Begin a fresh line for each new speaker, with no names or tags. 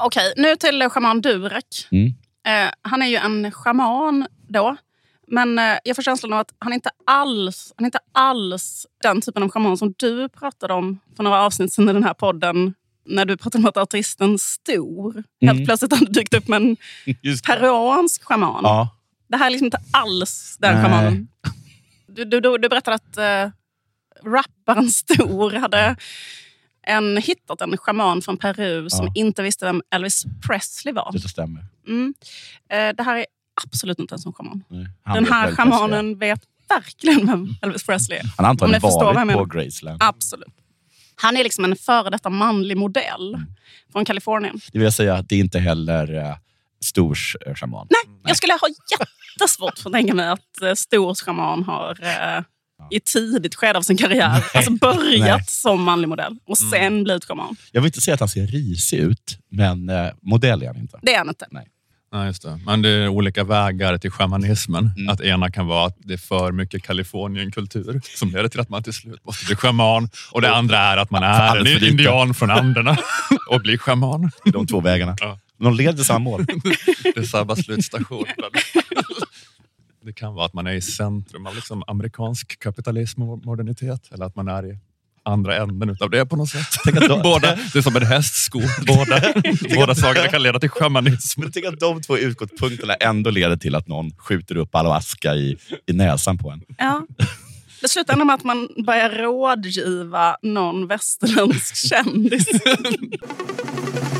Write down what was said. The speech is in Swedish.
Okej, nu till schaman Durek.
Mm.
Eh, han är ju en schaman då. Men eh, jag får känslan av att han inte alls han är inte alls den typen av schaman som du pratade om för några avsnitt sedan i den här podden. När du pratade om att artisten Stor helt plötsligt hade dykt upp med en peruansk schaman.
Ja.
Det här är liksom inte alls den
Nej.
schamanen. Du, du, du, du berättade att uh, rapparen Stor hade en, hittat en schaman från Peru som
Ja.
inte visste vem Elvis Presley var.
Det stämmer.
Mm. Eh, det här är absolut inte en sån schaman.
Nej.
Den här schamanen vet verkligen vem Elvis Presley är.
Han har antagligen varit på. Graceland.
Absolut. Han är liksom en före detta manlig modell
Mm.
från Kalifornien.
Det vill säga att det är inte heller uh, Stors uh, shaman.
Nej, jag skulle ha jättesvårt för att tänka mig att eh, Stor schaman har eh, i tidigt skede av sin karriär alltså börjat
Nej.
som manlig modell och sen blivit schaman.
Jag vill inte säga att han ser risig ut, men uh, modell är han inte.
Det är han inte.
Ja, just det. Men det är olika vägar till shamanismen.
Mm.
Att ena kan vara att det är för mycket Kalifornienkultur som leder till att man till slut måste bli shaman. Och det andra är att man är en
lite.
indian från Anderna och blir shaman.
De två vägarna.
Ja.
De leder till samma mål.
Det är samma slutstation. Det kan vara att man är i centrum av liksom amerikansk kapitalism och modernitet. Eller att man är i andra änden utav det på något sätt.
Tänk att de-
Båda, det är som en hästsko. Båda, båda sakerna kan leda till shamanism.
Men tänk att de två utgångspunkterna ändå leder till att någon skjuter upp ayahuasca i, i näsan på en.
Ja. Det slutar med att man börjar rådgiva någon västerländsk kändis.